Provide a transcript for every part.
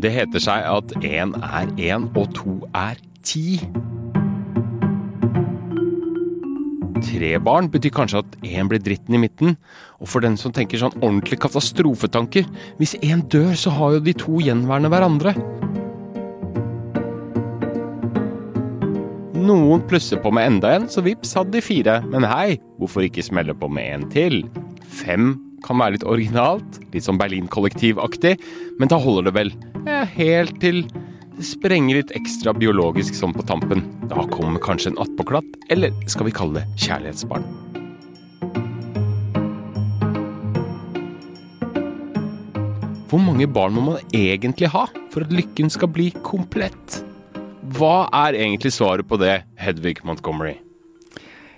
Det heter seg at én er én og to er ti. Tre barn betyr kanskje at én blir dritten i midten. Og for den som tenker sånn ordentlig katastrofetanker, hvis én dør, så har jo de to gjenværende hverandre. Noen plusser på med enda en, så vips hadde de fire. Men hei, hvorfor ikke smelle på med en til? Fem kan være litt originalt, litt sånn Berlin-kollektivaktig, men da holder det vel ja, helt til det sprenger litt ekstra biologisk sånn på tampen. Da kommer kanskje en attpåklatt, eller skal vi kalle det kjærlighetsbarn. Hvor mange barn må man egentlig ha for at lykken skal bli komplett? Hva er egentlig svaret på det, Hedvig Montgomery?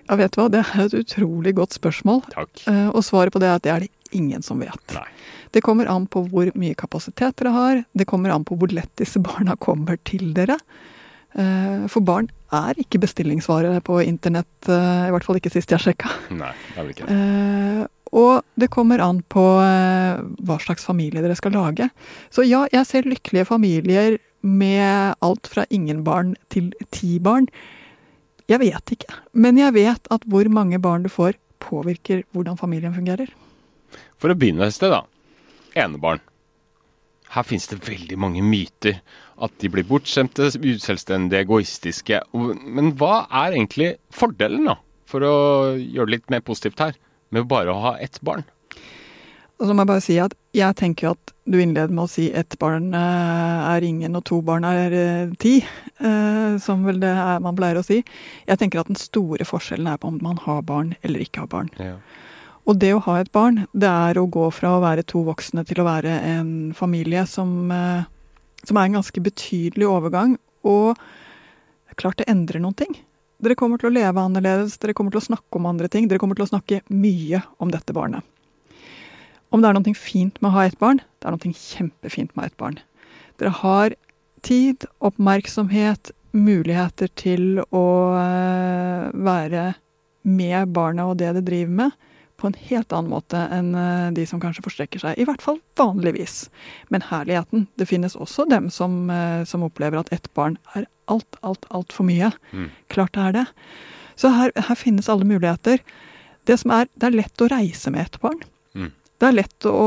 Ja, vet du hva, det er et utrolig godt spørsmål. Takk. Eh, Og svaret på det er at det er det ingen som vet. Nei. Det kommer an på hvor mye kapasitet dere har. Det kommer an på hvor lett disse barna kommer til dere. Eh, For barn er ikke bestillingsvare på internett, eh, i hvert fall ikke sist jeg sjekka. Nei, det er vel ikke det. Eh, Og det kommer an på hva slags familie dere skal lage. Så ja, jeg ser lykkelige familier med alt fra ingen barn til ti barn. Jeg vet ikke, men jeg vet at hvor mange barn du får, påvirker hvordan familien fungerer. For å begynne et sted, da. Enebarn. Her finnes det veldig mange myter. At de blir bortskjemte, uselvstendige, egoistiske. Men hva er egentlig fordelen, da? For å gjøre det litt mer positivt her, med bare å ha ett barn? Og så må jeg bare si at jeg tenker jo at du innleder med å si ett barn eh, er ingen og to barn er eh, ti, eh, som vel det er man pleier å si. Jeg tenker at den store forskjellen er på om man har barn eller ikke har barn. Ja. Og det å ha et barn, det er å gå fra å være to voksne til å være en familie som, eh, som er en ganske betydelig overgang. Og klart det endrer noen ting. Dere kommer til å leve annerledes, dere kommer til å snakke om andre ting. Dere kommer til å snakke mye om dette barnet. Om det er noe fint med å ha et barn, det er noe kjempefint med å ha et barn. Dere har tid, oppmerksomhet, muligheter til å eh, være med barnet og det det driver med, på en helt annen måte enn eh, de som kanskje forstrekker seg. I hvert fall vanligvis. Men herligheten. Det finnes også dem som, eh, som opplever at ett barn er alt, alt, altfor mye. Mm. Klart det er det. Så her, her finnes alle muligheter. Det som er, det er lett å reise med et barn. Mm. Det er lett å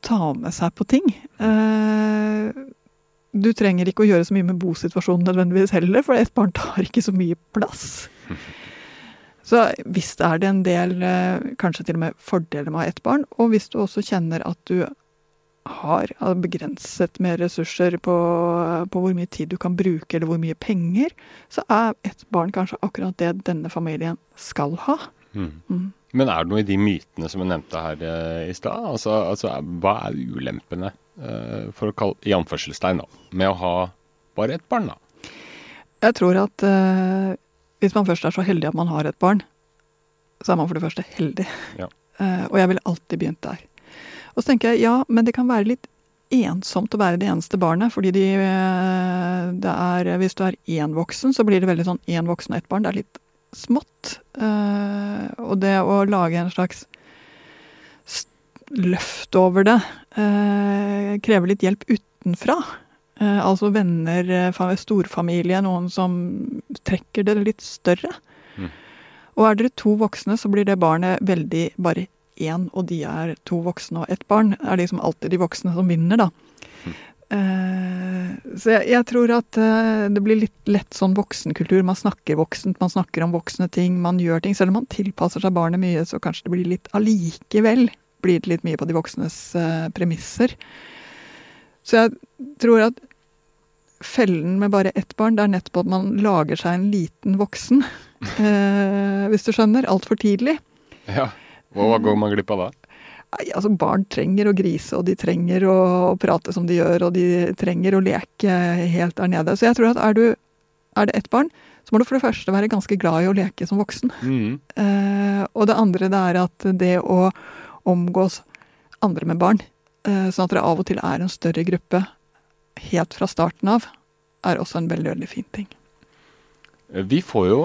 ta med seg på ting. Eh, du trenger ikke å gjøre så mye med bosituasjonen nødvendigvis heller, for et barn tar ikke så mye plass. Så visst er det en del, eh, kanskje til og med fordeler med å ha ett barn, og hvis du også kjenner at du har begrenset med ressurser på, på hvor mye tid du kan bruke, eller hvor mye penger, så er ett barn kanskje akkurat det denne familien skal ha. Mm. Mm. Men er det noe i de mytene som jeg nevnte her eh, i stad? Altså, altså, hva er ulempene, eh, for å kalle, i anførselstegn, da, med å ha bare ett barn, da? Jeg tror at eh, hvis man først er så heldig at man har et barn, så er man for det første heldig. Ja. Uh, og jeg ville alltid begynt der. Og så tenker jeg ja, men det kan være litt ensomt å være det eneste barnet, fordi de, eh, det er Hvis du er én voksen, så blir det veldig sånn én voksen og ett barn. Det er litt smått. Uh, og det å lage en slags løft over det uh, krever litt hjelp utenfra. Eh, altså venner, eh, storfamilie, noen som trekker det litt større. Mm. Og er dere to voksne, så blir det barnet veldig bare én, og de er to voksne og ett barn. Det er liksom alltid de voksne som vinner, da. Eh, så jeg, jeg tror at eh, det blir litt lett sånn voksenkultur. Man snakker voksent, man snakker om voksne ting, man gjør ting. Selv om man tilpasser seg barnet mye, så kanskje det blir litt allikevel blir det litt mye på de voksnes eh, premisser. Så jeg tror at fellen med bare ett barn, det er nettopp at man lager seg en liten voksen. Eh, hvis du skjønner. Altfor tidlig. Ja. Hva går man glipp av da? Nei, altså Barn trenger å grise, og de trenger å prate som de gjør, og de trenger å leke helt der nede. Så jeg tror at er, du, er det ett barn, så må du for det første være ganske glad i å leke som voksen. Mm. Eh, og det andre det er at det å omgås andre med barn, eh, sånn at dere av og til er en større gruppe helt fra starten av, er også en veldig, veldig fin ting. Vi får jo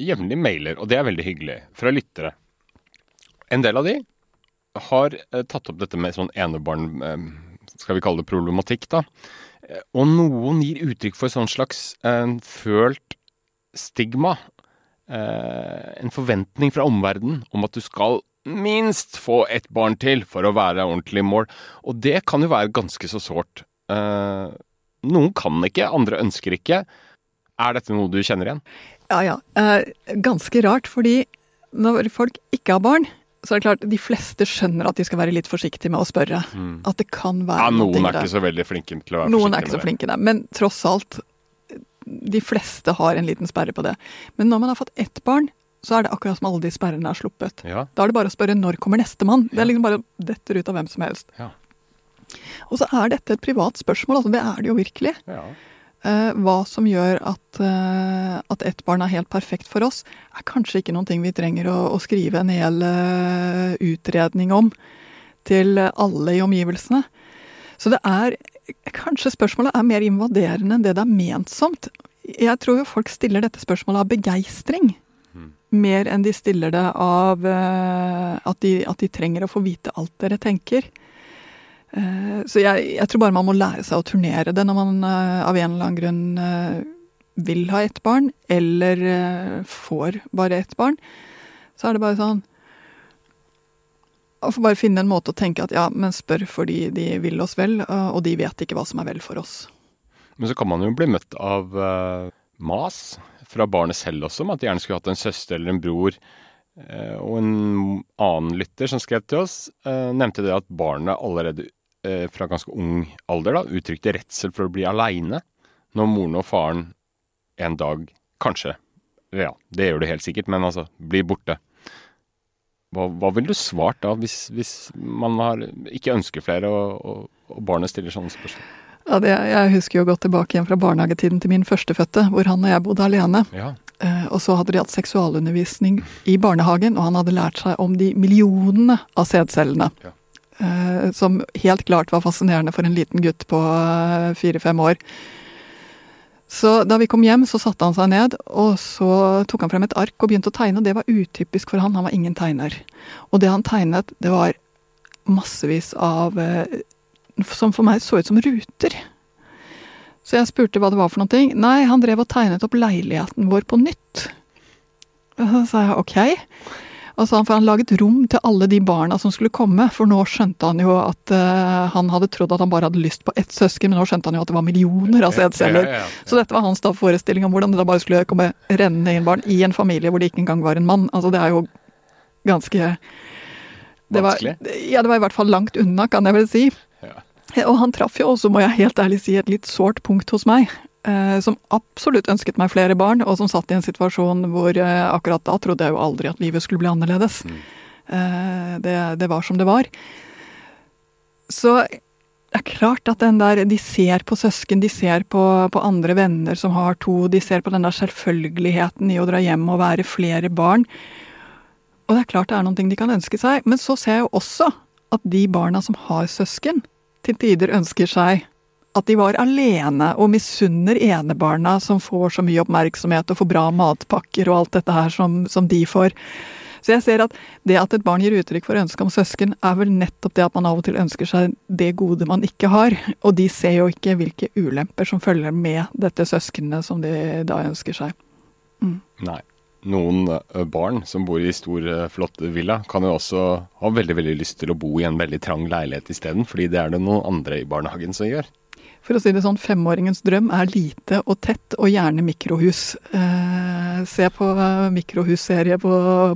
jevnlig mailer, og det er veldig hyggelig, fra lyttere. En del av de har eh, tatt opp dette med sånn enebarn, skal vi kalle det problematikk, da. Eh, Og noen gir uttrykk for sånn slags eh, følt stigma. Eh, en forventning fra omverdenen om at du skal minst få ett barn til for å være ordentlig mål. Og det kan jo være ganske så sårt. Eh, noen kan ikke, andre ønsker ikke. Er dette noe du kjenner igjen? Ja, ja. Uh, ganske rart, fordi når folk ikke har barn, så er det klart de fleste skjønner at de skal være litt forsiktige med å spørre. At det kan være Ja, noen noe er ikke så veldig flinke til å være Noen er ikke så det. flinke. Men tross alt, de fleste har en liten sperre på det. Men når man har fått ett barn, så er det akkurat som alle de sperrene er sluppet. Ja, Da er det bare å spørre når kommer nestemann. Det er liksom bare detter ut av hvem som helst. ja, Og så er dette et privat spørsmål, altså det er det jo virkelig. ja. Eh, hva som gjør at, eh, at ett barn er helt perfekt for oss, er kanskje ikke noen ting vi trenger å, å skrive en hel eh, utredning om til alle i omgivelsene. Så det er Kanskje spørsmålet er mer invaderende enn det det er ment som. Jeg tror jo folk stiller dette spørsmålet av begeistring. Mer enn de stiller det av at, de, at de trenger å få vite alt dere tenker. Eh, Så jeg, jeg tror bare man må lære seg å turnere det når man eh, av en eller annen grunn eh, vil ha ett barn, eller får bare ett barn. Så er det bare sånn Å få bare finne en måte å tenke at ja, men spør fordi de vil oss vel, og de vet ikke hva som er vel for oss. Men så kan man jo bli møtt av uh, mas fra barnet selv også, om at de gjerne skulle hatt en søster eller en bror. Uh, og en annen lytter som skrev til oss, uh, nevnte det at barnet allerede fra ganske ung alder da, uttrykte redsel for å bli aleine når moren og faren en dag kanskje Ja, det gjør det helt sikkert, men altså blir borte. Hva, hva ville du svart da, hvis, hvis man har, ikke ønsker flere, og, og, og barnet stiller sånne spørsmål? Ja, det, jeg husker jo godt tilbake igjen fra barnehagetiden til min førstefødte, hvor han og jeg bodde alene. Ja. Eh, Og så hadde de hatt seksualundervisning i barnehagen, og han hadde lært seg om de millionene av sædcellene. Ja. Eh, Som helt klart var fascinerende for en liten gutt på eh, fire-fem år. Så da vi kom hjem, så satte han seg ned, og så tok han frem et ark og begynte å tegne. og Det var utypisk for han, han var ingen tegner. Og det han tegnet, det var massevis av eh, Som for meg så ut som ruter. Så jeg spurte hva det var for noe. Nei, han drev og tegnet opp leiligheten vår på nytt. Og så sa jeg ok. Og så han, for han laget rom til alle de barna som skulle komme, for nå skjønte han jo at uh, han hadde trodd at han bare hadde lyst på ett søsken, men nå skjønte han jo at det var millioner av sædceller. Ja, ja, ja. Så dette var hans da forestilling om hvordan det da bare skulle komme rennende inn barn i en familie hvor det ikke engang var en mann. Altså det er jo ganske det var, ja, det var i hvert fall langt unna, kan jeg vel si. Ja. Og han traff jo også, må jeg helt ærlig si, et litt sårt punkt hos meg. Eh, som absolutt ønsket meg flere barn, og som satt i en situasjon hvor eh, akkurat da trodde jeg jo aldri at livet skulle bli annerledes. Mm. det, det var som det var. Så det er klart at den der De ser på søsken, de ser på, på andre venner som har to, de ser på den der selvfølgeligheten i å dra hjem og være flere barn. Og det er klart det er noen ting de kan ønske seg, men så ser jeg jo også at de barna som har søsken, til tider ønsker seg at de var alene og misunner enebarna som får så mye oppmerksomhet og får bra matpakker og alt dette her som, som de får. Så jeg ser at det at et barn gir uttrykk for ønske om søsken, er vel nettopp det at man av og til ønsker seg det gode man ikke har. Og de ser jo ikke hvilke ulemper som følger med dette søskenet som de da ønsker seg. Nei. Noen barn som bor i stor, ø, flott villa, kan jo også ha veldig veldig lyst til å bo i en veldig trang leilighet isteden, fordi det er det noen andre i barnehagen som gjør. For å si det sånn, femåringens drøm er lite og tett, og gjerne mikrohus. Eh, se på eh, mikrohusserie på,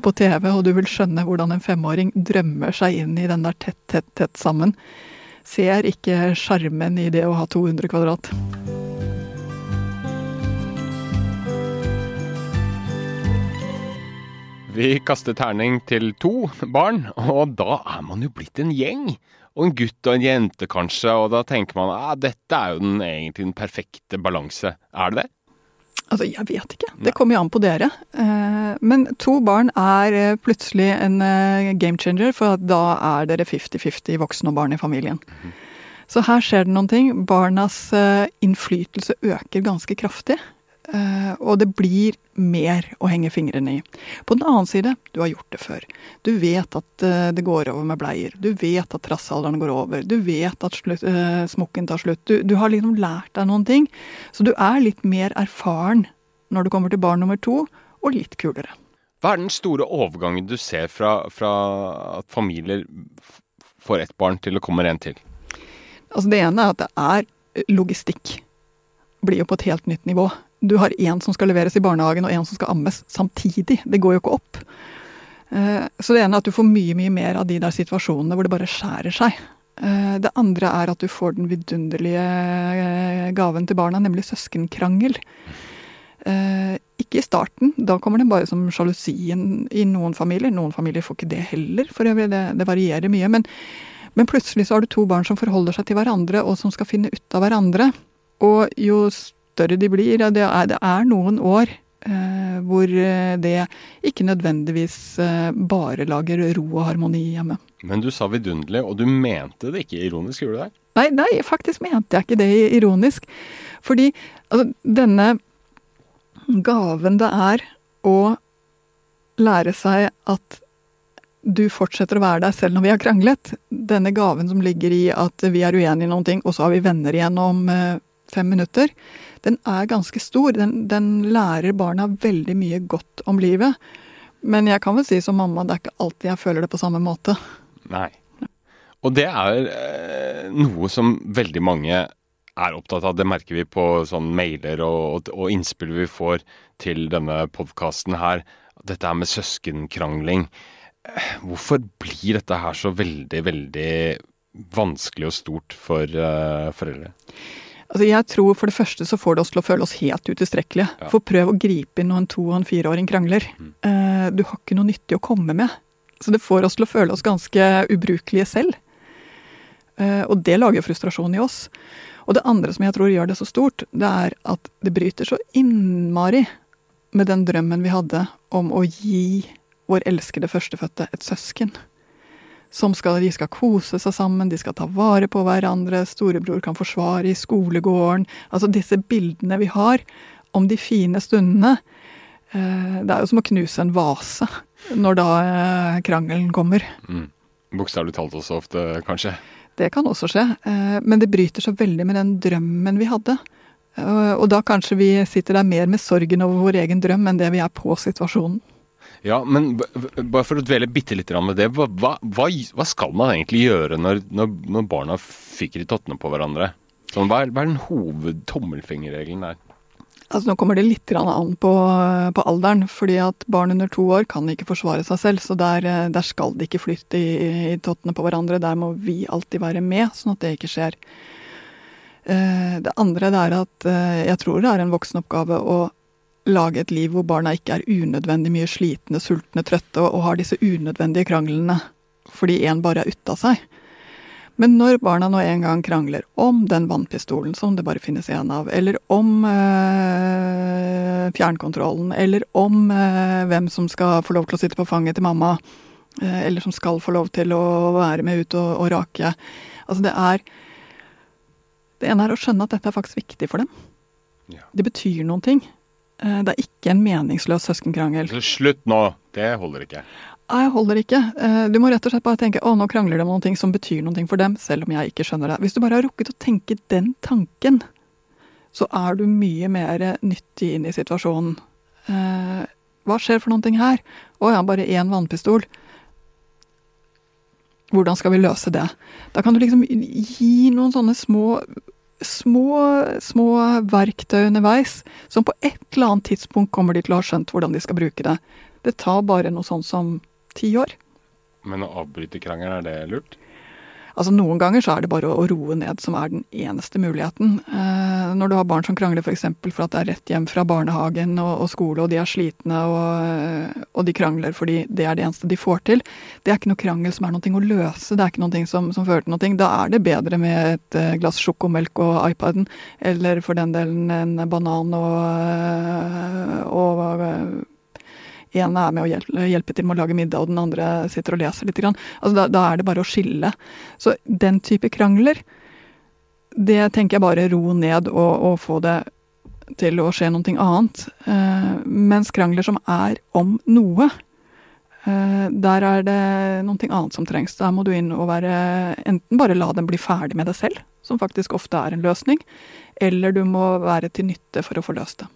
på TV, og du vil skjønne hvordan en femåring drømmer seg inn i den der tett, tett, tett sammen. Ser ikke sjarmen i det å ha 200 kvadrat. Vi kaster terning til to barn, og da er man jo blitt en gjeng. Og en gutt og en jente, kanskje, og da tenker man at ah, dette er jo den, egentlig den perfekte balanse. Er det det? Altså, jeg vet ikke. Det kommer jo an på dere. Eh, men to barn er eh, plutselig en eh, game changer, for da er dere 50-50 voksne og barn i familien. Så her skjer det noen ting. Barnas innflytelse øker ganske kraftig. Eh, og det blir mer å henge fingrene i. På den annen side, du har gjort det før. Du vet at eh, det går over med bleier. Du vet at trassalderen går over. Du vet at slutt, uh, smokken tar slutt. Du, du, har liksom lært deg noen ting. Så du er litt mer erfaren når du kommer til barn nummer to, og litt kulere. Hva er den store overgangen du ser fra, fra at familier får ett barn til det kommer en til? Altså Det ene er at det er logistikk. Blir jo på et helt nytt nivå du har én som skal leveres i barnehagen og én som skal ammes samtidig. Det går jo ikke opp. Eh, så det ene er at du får mye mye mer av de der situasjonene hvor det bare skjærer seg. Eh, det andre er at du får den vidunderlige eh, gaven til barna, nemlig søskenkrangel. Ikke i starten, da kommer den bare som sjalusien i noen familier. Noen familier får ikke det heller, for øvrig. Det, det varierer mye. Men, men plutselig så har du to barn som forholder seg til hverandre, og som skal finne ut av hverandre. Og jo større de blir. Det er, det er noen år eh, hvor eh, det ikke nødvendigvis eh, bare lager ro og harmoni hjemme. Men du sa vidunderlig, og du mente det ikke ironisk, gjorde du det? Nei, nei, faktisk mente jeg ikke det ironisk. Fordi altså, denne gaven det er å lære seg at du fortsetter å være der selv når vi har kranglet. Denne gaven som ligger i at vi er uenige i noen ting, og så har vi venner igjen om eh, fem minutter den er ganske stor. Den, den, lærer barna veldig mye godt om livet. Men jeg kan vel si som mamma, det er ikke alltid jeg føler det på samme måte. Nei. Og det er eh, noe som veldig mange er opptatt av. Det merker vi på sånn mailer og, og, innspill vi får til denne podkasten her. Dette er med søskenkrangling. Hvorfor blir dette her så veldig, veldig vanskelig og stort for uh, foreldre? Altså jeg tror For det første så får det oss til å føle oss helt utilstrekkelige. Ja. For prøv å gripe inn når en to- og en fireåring krangler. Mm. Uh, du har ikke noe nyttig å komme med. Så det får oss til å føle oss ganske ubrukelige selv. Uh, og det lager frustrasjon i oss. Og det andre som jeg tror gjør det så stort, det er at det bryter så innmari med den drømmen vi hadde om å gi vår elskede førstefødte et søsken som skal, de skal kose seg sammen, de skal ta vare på hverandre, storebror kan forsvare i skolegården. Altså disse bildene vi har om de fine stundene. Eh, det er jo som å knuse en vase når da eh, krangelen kommer. Mm. Bokstavelig talt også ofte, kanskje? Det kan også skje. Eh, men det bryter så veldig med den drømmen vi hadde. Og da kanskje vi sitter der mer med sorgen over vår egen drøm enn det vi er på situasjonen. Ja, men bare for å dvele bitte litt med det. Hva, hva, hva, skal man egentlig gjøre når, når, barna fikker i tottene på hverandre? Sånn, hva, er, hva er den hovedtommelfingerregelen der? Altså Nå kommer det litt an på, på, alderen. fordi at barn under to år kan ikke forsvare seg selv. Så der, der skal de ikke flytte i, i, tottene på hverandre. Der må vi alltid være med, sånn at det ikke skjer. Eh, det andre er at eh, jeg tror det er en voksenoppgave å lage et liv hvor barna ikke er unødvendig mye slitne, sultne, trøtte og, og har disse unødvendige kranglene fordi én bare er ute av seg. Men når barna nå en gang krangler om den vannpistolen som det bare finnes én av, eller om øh, fjernkontrollen, eller om øh, hvem som skal få lov til å sitte på fanget til mamma, øh, eller som skal få lov til å være med ut og, og rake Altså det er Det ene er å skjønne at dette er faktisk viktig for dem. Ja. Det betyr noen ting. Eh, det er ikke en meningsløs søskenkrangel. Slutt nå! Det holder ikke. Nei, holder ikke. Eh, du må rett og slett bare tenke å, nå krangler de om noe som betyr noe for dem, selv om jeg ikke skjønner det. Hvis du bare har rukket å tenke den tanken, så er du mye mer nyttig inn i situasjonen. Eh, hva skjer for noe her? Å ja, bare én vannpistol. Hvordan skal vi løse det? Da kan du liksom gi noen sånne små små, små verktøy underveis som på et eller annet tidspunkt kommer de til å ha skjønt hvordan de skal bruke det. Det tar bare noe sånt som ti år. Men å avbryte krangelen, er det lurt? Altså Noen ganger så er det bare å, roe ned som er den eneste muligheten. Eh, når du har barn som krangler f.eks. For, for at det er rett hjem fra barnehagen og, og skole, og de er slitne og, og, de krangler fordi det er det eneste de får til. Det er ikke noe krangel som er noe å løse, det er ikke noe som, som fører til noe. Da er det bedre med et uh, glass sjokomelk og iPaden, eller for den delen en banan og, uh, og ene er med å hjelpe, hjelpe, til med å lage middag, og den andre sitter og leser litt. Altså, da, da, er det bare å skille. Så den type krangler, det tenker jeg bare ro ned og, og få det til å skje noe annet. Eh, mens krangler som er om noe, eh, der er det noe annet som trengs. Der må du inn og være Enten bare la dem bli ferdig med det selv, som faktisk ofte er en løsning, eller du må være til nytte for å få løst det.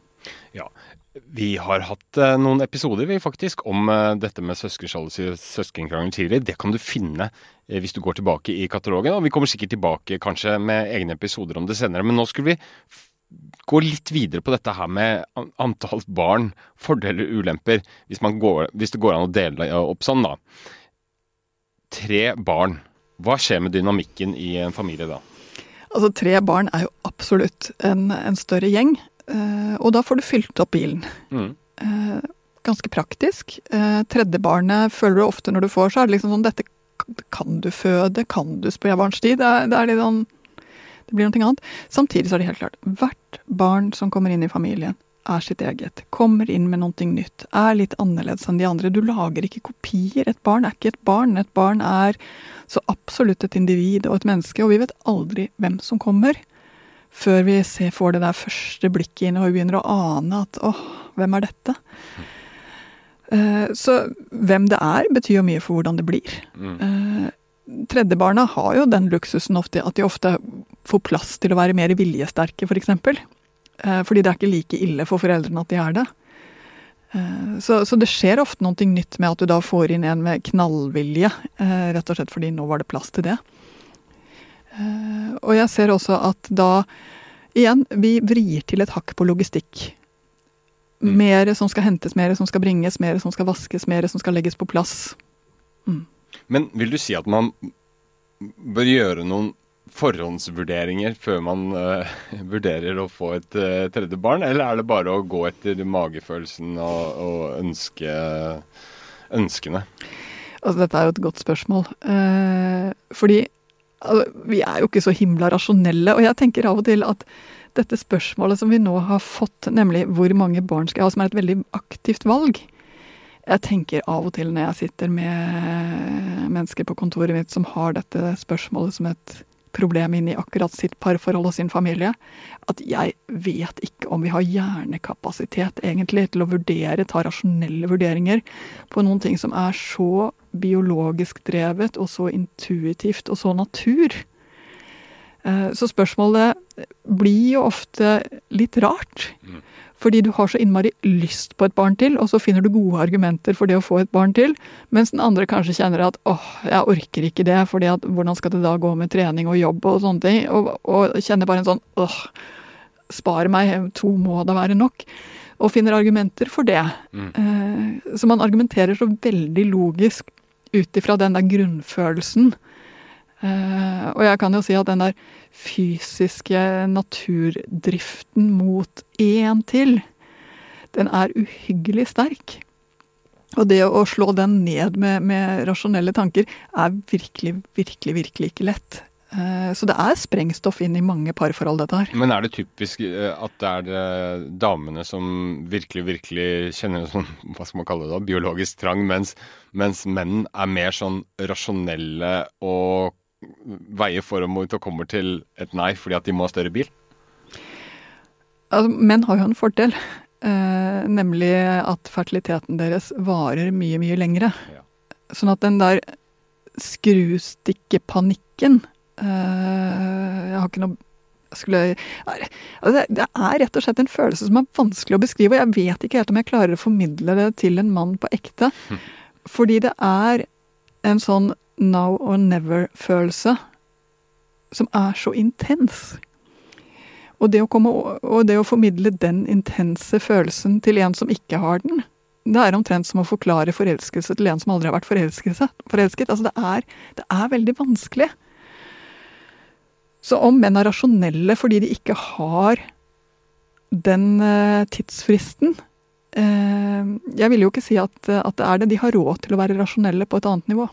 Ja, vi har hatt uh, noen episoder vi faktisk om uh, dette med søskensjalusi og søskenkrangel tidligere. Det kan du finne uh, hvis du går tilbake i katalogen. Og vi kommer sikkert tilbake kanskje med egne episoder om det senere. Men nå skulle vi gå litt videre på dette her med antall barn, fordeler og ulemper. Hvis, går, hvis, det går an å dele opp sånn, da. Tre barn. Hva skjer med dynamikken i en familie da? Altså, Tre barn er jo absolutt en, en større gjeng. Eh, og da får du fylt opp bilen. Mm. Eh, ganske praktisk. Tredjebarnet tredje barnet føler du ofte når du får, så er det liksom sånn Dette kan du føde, kan du spedbarnstid? Det, er, det er litt sånn Det blir noe annet. Samtidig så er det helt klart. Hvert barn som kommer inn i familien, er sitt eget. Kommer inn med noe nytt. Er litt annerledes enn de andre. Du lager ikke kopier. Et barn er ikke et barn. Et barn er så absolutt et individ og et menneske, og vi vet aldri hvem som kommer før vi ser, får det der første blikket inn og vi begynner å ane at åh, hvem er dette? Uh, så hvem det er, betyr jo mye for hvordan det blir. Mm. Uh, Tredjebarna har jo den luksusen ofte at de ofte får plass til å være mer viljesterke, f.eks. For eksempel. uh, fordi det er ikke like ille for foreldrene at de er det. Så, så, det skjer ofte noe nytt med at du da får inn en med knallvilje, rett og slett fordi nå var det plass til det. Eh, og jeg ser også at da Igjen, vi vrir til et hakk på logistikk. Mm. Mer som skal hentes, mer som skal bringes, mer som skal vaskes, mer som skal legges på plass. Mm. Men vil du si at man bør gjøre noen forhåndsvurderinger før man uh, vurderer å få et uh, tredje barn, eller er det bare å gå etter magefølelsen og, og ønske, ønskene? Altså, dette er jo et godt spørsmål. Uh, fordi vi er jo ikke så himla rasjonelle. Og jeg tenker av og til at dette spørsmålet som vi nå har fått, nemlig hvor mange barn skal jeg ha, som er et veldig aktivt valg Jeg tenker av og til når jeg sitter med mennesker på kontoret mitt som har dette spørsmålet som et problem inn i akkurat sitt parforhold og sin familie, at jeg vet ikke om vi har hjernekapasitet egentlig til å vurdere, ta rasjonelle vurderinger på noen ting som er så biologisk drevet og så intuitivt og så natur. Eh, så spørsmålet blir jo ofte litt rart. Mm. Fordi du har så innmari lyst på et barn til, og så finner du gode argumenter for det å få et barn til, mens den andre kanskje kjenner at åh, jeg orker ikke det, for hvordan skal det da gå med trening og jobb og sånne ting, og, og kjenner bare en sånn åh, spar meg, to må da være nok og finner argumenter for det. Mm. Eh, så man argumenterer så veldig logisk ut ifra den der grunnfølelsen. Uh, og jeg kan jo si at den der fysiske naturdriften mot én til, den er uhyggelig sterk. Og det å slå den ned med, med rasjonelle tanker er virkelig, virkelig, virkelig ikke lett. Eh, så det er sprengstoff inn i mange parforhold, dette her. Men er det typisk eh, at det er damene som virkelig, virkelig kjenner sånn, hva skal man kalle det da, biologisk trang, mens, mens menn er mer sånn rasjonelle og veier for og mot og kommer til et nei fordi at de må ha større bil? Altså, menn har jo en fordel, eh, nemlig at fertiliteten deres varer mye, mye lengre. Ja. Sånn at den der skrustikkepanikken Eh, jeg har ikke noe skulle, altså det er rett og slett en følelse som er vanskelig å beskrive, og jeg vet ikke helt om jeg klarer å formidle det til en mann på ekte. Mm. Fordi det er en sånn now or never-følelse som er så intens. Og det, komme, og det, å formidle den intense følelsen til en som ikke har den, det er omtrent som å forklare forelskelse til en som aldri har vært forelsket. Altså det er, det er veldig vanskelig. Så om menn er rasjonelle fordi de ikke har den uh, tidsfristen uh, Jeg vil jo ikke si at, at, det er det. De har råd til å være rasjonelle på et annet nivå.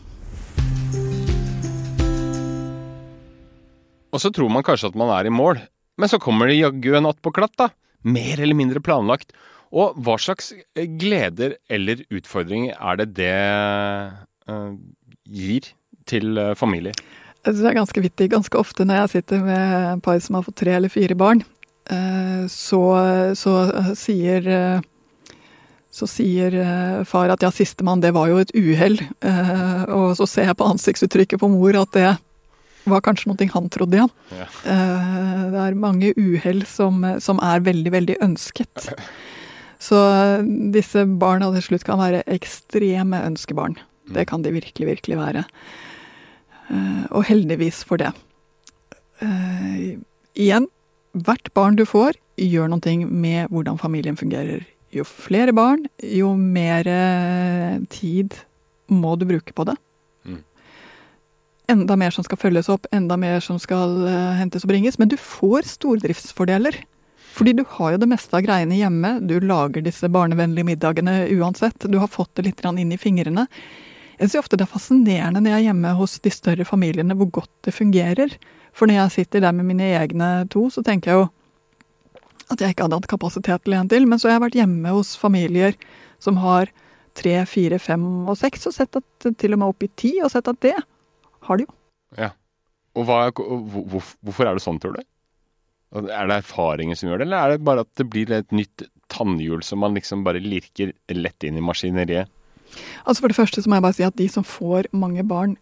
Og så tror man kanskje at man er i mål, men så kommer det jaggu en attpåklatt, da. Mer eller mindre planlagt. Og hva slags gleder eller utfordringer er det det uh, gir til? Jeg synes det er ganske vittig. Ganske ofte når jeg sitter med en par som har fått tre eller fire barn, uh, så, så sier eh, så sier eh, far at ja, sistemann, det var jo et uhell. Eh, og så ser jeg på ansiktsuttrykket på mor at det var kanskje noe han trodde igjen. Ja. Eh, det er mange uhell som, som, er veldig, veldig ønsket. Så disse barna til slutt kan være ekstreme ønskebarn. Det kan de virkelig, virkelig være. Og heldigvis for det. Igjen, hvert barn du får, gjør noe med hvordan familien fungerer jo flere barn, jo mer eh, tid må du bruke på det. Enda mer som skal følges opp, enda mer som skal uh, hentes og bringes. Men du får stordriftsfordeler. Fordi du har jo det meste av greiene hjemme. Du lager disse barnevennlige middagene uansett. Du har fått det litt inn i fingrene. Jeg syns ofte det er fascinerende når jeg er hjemme hos de større familiene, hvor godt det fungerer. For når jeg sitter der med mine egne to, så tenker jeg jo at jeg ikke hadde hatt kapasitet til en til. Men så har jeg vært hjemme hos familier som har tre, fire, fem og seks, og sett at til og med opp i ti, og sett at det har de jo. Ja. Og hva, hvor, hvorfor er det sånn, tror du? Er det erfaringer som gjør det, eller er det bare at det blir et nytt tannhjul som man liksom bare lirker lett inn i maskineriet? Altså For det første så må jeg bare si at de som får mange barn,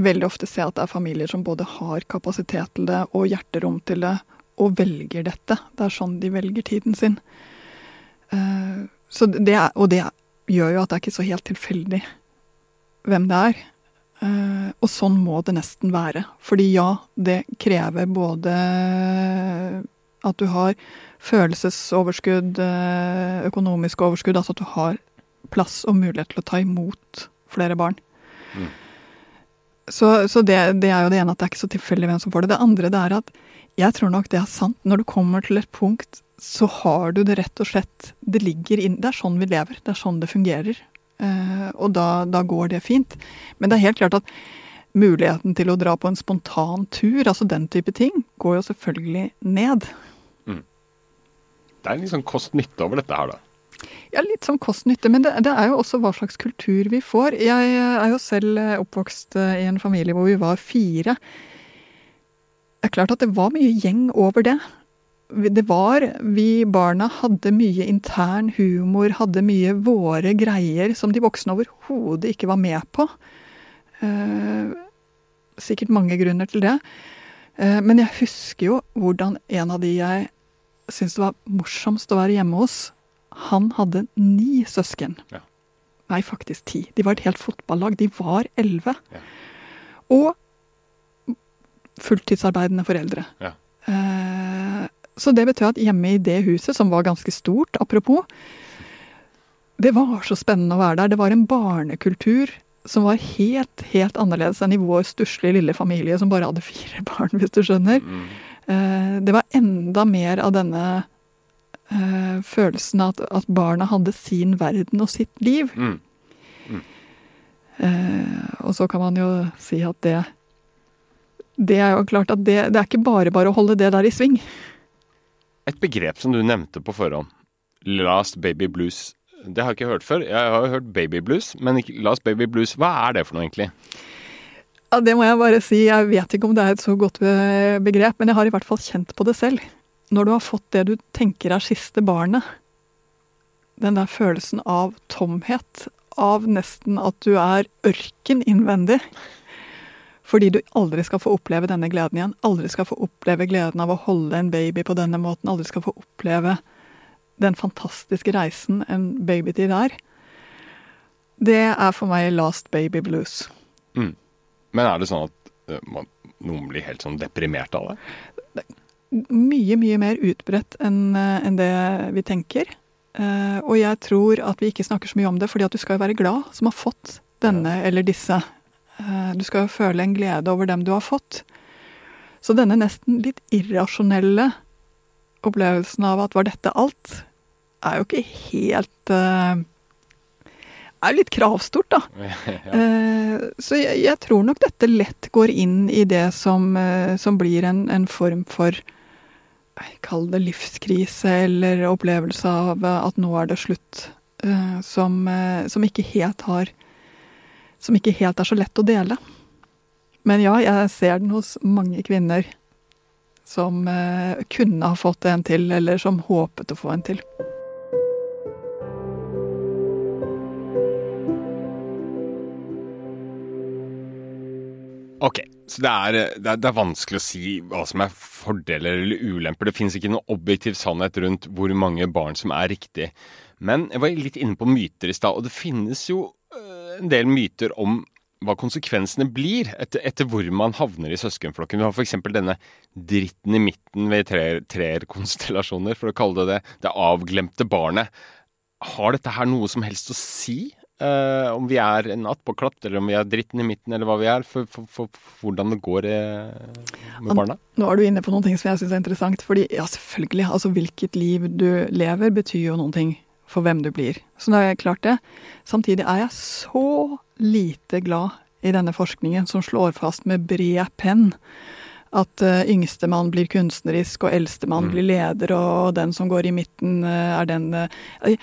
veldig ofte ser at det er familier som både har kapasitet til det og hjerterom til det, og velger dette. Det er sånn de velger tiden sin. Så det er, og det gjør jo at det er ikke så helt tilfeldig hvem det er. Uh, og sånn må det nesten være. Fordi ja, det krever både at du har følelsesoverskudd, uh, økonomisk overskudd, altså at du har plass og mulighet til å ta imot flere barn. Mm. Så, så det, det, er jo det ene at det er ikke så tilfeldig hvem som får det. Det andre det er at jeg tror nok det er sant. Når du kommer til et punkt, så har du det rett og slett Det ligger inn Det er sånn vi lever. Det er sånn det fungerer. Uh, og da, da, går det fint. Men det er helt klart at muligheten til å dra på en spontan tur, altså den type ting, går jo selvfølgelig ned. Mm. Det er litt sånn kost-nytte over dette her, da. Ja, litt sånn kost-nytte. Men det, det, er jo også hva slags kultur vi får. Jeg er jo selv oppvokst i en familie hvor vi var fire det er klart at det var mye gjeng over det. Det var Vi barna hadde mye intern humor, hadde mye våre greier som de voksne overhodet ikke var med på. Eh, sikkert mange grunner til det. Eh, men jeg husker jo hvordan en av de jeg syntes det var morsomst å være hjemme hos, han hadde ni søsken. Ja. Nei, faktisk ti. De var et helt fotballag. De var elleve. Ja. Og fulltidsarbeidende foreldre. Ja. Eh, så det betød at hjemme i det huset, som var ganske stort, apropos, det var så spennende å være der. Det var en barnekultur som var helt, helt annerledes enn i vår stusslige lille familie som bare hadde fire barn, hvis du skjønner. Mm. Eh, det var enda mer av denne eh, følelsen at, at, barna hadde sin verden og sitt liv. Mm. Mm. og så kan man jo si at det det er jo klart at det, det er ikke bare bare å holde det der i sving. Et begrep som du nevnte på forhånd, last baby blues. Det har jeg ikke hørt før. Jeg har jo hørt baby blues, men last baby blues, hva er det for noe egentlig? Ja, Det må jeg bare si. Jeg vet ikke om det er et så godt begrep, men jeg har i hvert fall kjent på det selv. Når du har fått det du tenker er siste barnet, den der følelsen av tomhet, av nesten at du er ørken innvendig fordi du aldri skal få oppleve denne gleden igjen. Aldri skal få oppleve gleden av å holde en baby på denne måten. Aldri skal få oppleve den fantastiske reisen en babytid er. Det er for meg last baby blues. Mm. Men er det sånn at uh, man, noen blir helt sånn deprimert av det? det mye, mye mer utbredt enn uh, en det vi tenker. Uh, og jeg tror at vi ikke snakker så mye om det, fordi at du skal jo være glad som har fått denne eller disse Eh, du skal jo føle en glede over dem du har fått. Så denne nesten litt irrasjonelle opplevelsen av at var dette alt, er jo ikke helt uh, er jo litt kravstort, da. ja. uh, så jeg, jeg, tror nok dette lett går inn i det som, uh, som blir en, en, form for Kall det livskrise, eller opplevelse av at nå er det slutt. Som, som, ikke helt har som ikke helt er så lett å dele. Men ja, jeg ser den hos mange kvinner som eh, kunne ha fått en til, eller som håpet å få en til. Ok, så det er, det, er, det er, vanskelig å si hva som er fordeler eller ulemper. Det finnes ikke noen objektiv sannhet rundt hvor mange barn som er riktig. Men jeg var litt inne på myter i stad, og det finnes jo en del myter om hva konsekvensene blir etter, etter hvor man havner i søskenflokken. Vi har f.eks. denne dritten i midten ved treerkonstellasjoner, for å kalle det det. Det avglemte barnet. Har dette her noe som helst å si Uh, om vi er en attpåklatt, eller om vi er dritten i midten, eller hva vi er, for, for, for, for hvordan det går uh, med barna? Nå er du inne på noen ting som jeg syns er interessant. fordi ja, selvfølgelig, altså hvilket liv du lever, betyr jo noen ting for hvem du blir. Så da har jeg klart det. Samtidig er jeg så lite glad i denne forskningen som slår fast med bred penn at uh, yngstemann blir kunstnerisk, og eldstemann mm. blir leder, og den som går i midten, uh, er den uh,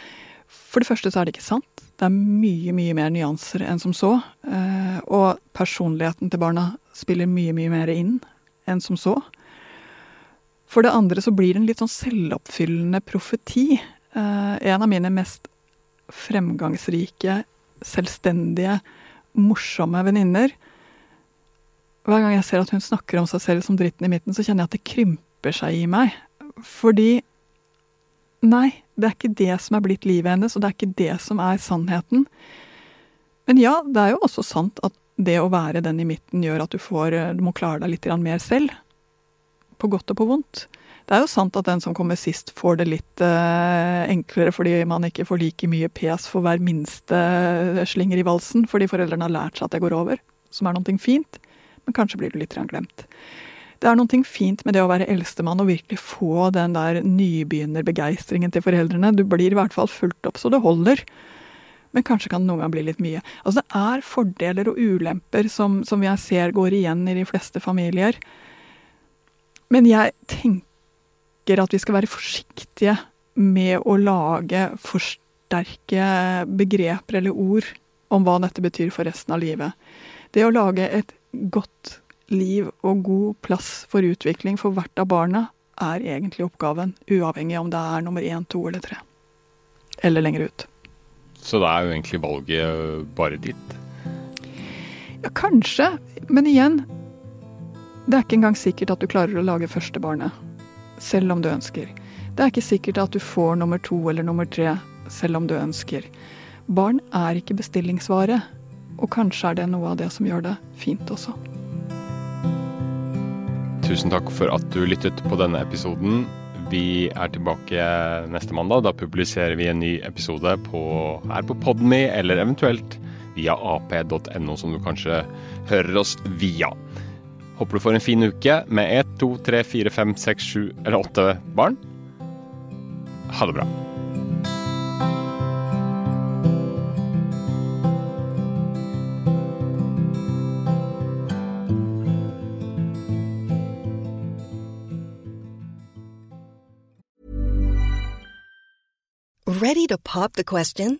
For det første så er det ikke sant. Det er mye, mye mer nyanser enn som så. Eh, og personligheten til barna spiller mye, mye mer inn enn som så. For det andre så blir det en litt sånn selvoppfyllende profeti. Eh, en av mine mest fremgangsrike, selvstendige, morsomme venninner Hver gang jeg ser at hun snakker om seg selv som dritten i midten, så kjenner jeg at det krymper seg i meg. Fordi Nei, det er ikke det som er blitt livet hennes, og det er ikke det som er sannheten. Men ja, det er jo også sant at det å være den i midten gjør at du får Du må klare deg litt mer selv. På godt og på vondt. Det er jo sant at den som kommer sist, får det litt eh, enklere fordi man ikke får like mye pes for hver minste slinger i valsen, fordi foreldrene har lært seg at det går over, som er noe fint. Men kanskje blir du litt glemt. Det er noe fint med det å være eldstemann og virkelig få den der nybegynnerbegeistringen til foreldrene. Du blir i hvert fall fulgt opp så det holder. Men kanskje kan det noen gang bli litt mye. Altså Det er fordeler og ulemper som, som jeg ser går igjen i de fleste familier. Men jeg tenker at vi skal være forsiktige med å lage for sterke begreper eller ord om hva dette betyr for resten av livet. Det å lage et godt liv og god plass for utvikling for hvert av barna er egentlig oppgaven, uavhengig om det er nummer én, to eller tre. Eller lenger ut. Så da er jo egentlig valget bare ditt? Ja, kanskje. Men igjen, det er ikke engang sikkert at du klarer å lage første barnet. Selv om du ønsker. Det er ikke sikkert at du får nummer to eller nummer tre, selv om du ønsker. Barn er ikke bestillingsvare. Og kanskje er det noe av det som gjør det fint også. Tusen takk for at du lyttet på denne episoden. Vi er tilbake neste mandag. Da publiserer vi en ny episode på, her på Podme, eller eventuelt via ap.no, som du kanskje hører oss via. Håper du får en fin uke med ett, to, tre, fire, fem, seks, sju eller åtte barn. Ha det bra. Ready to pop the question?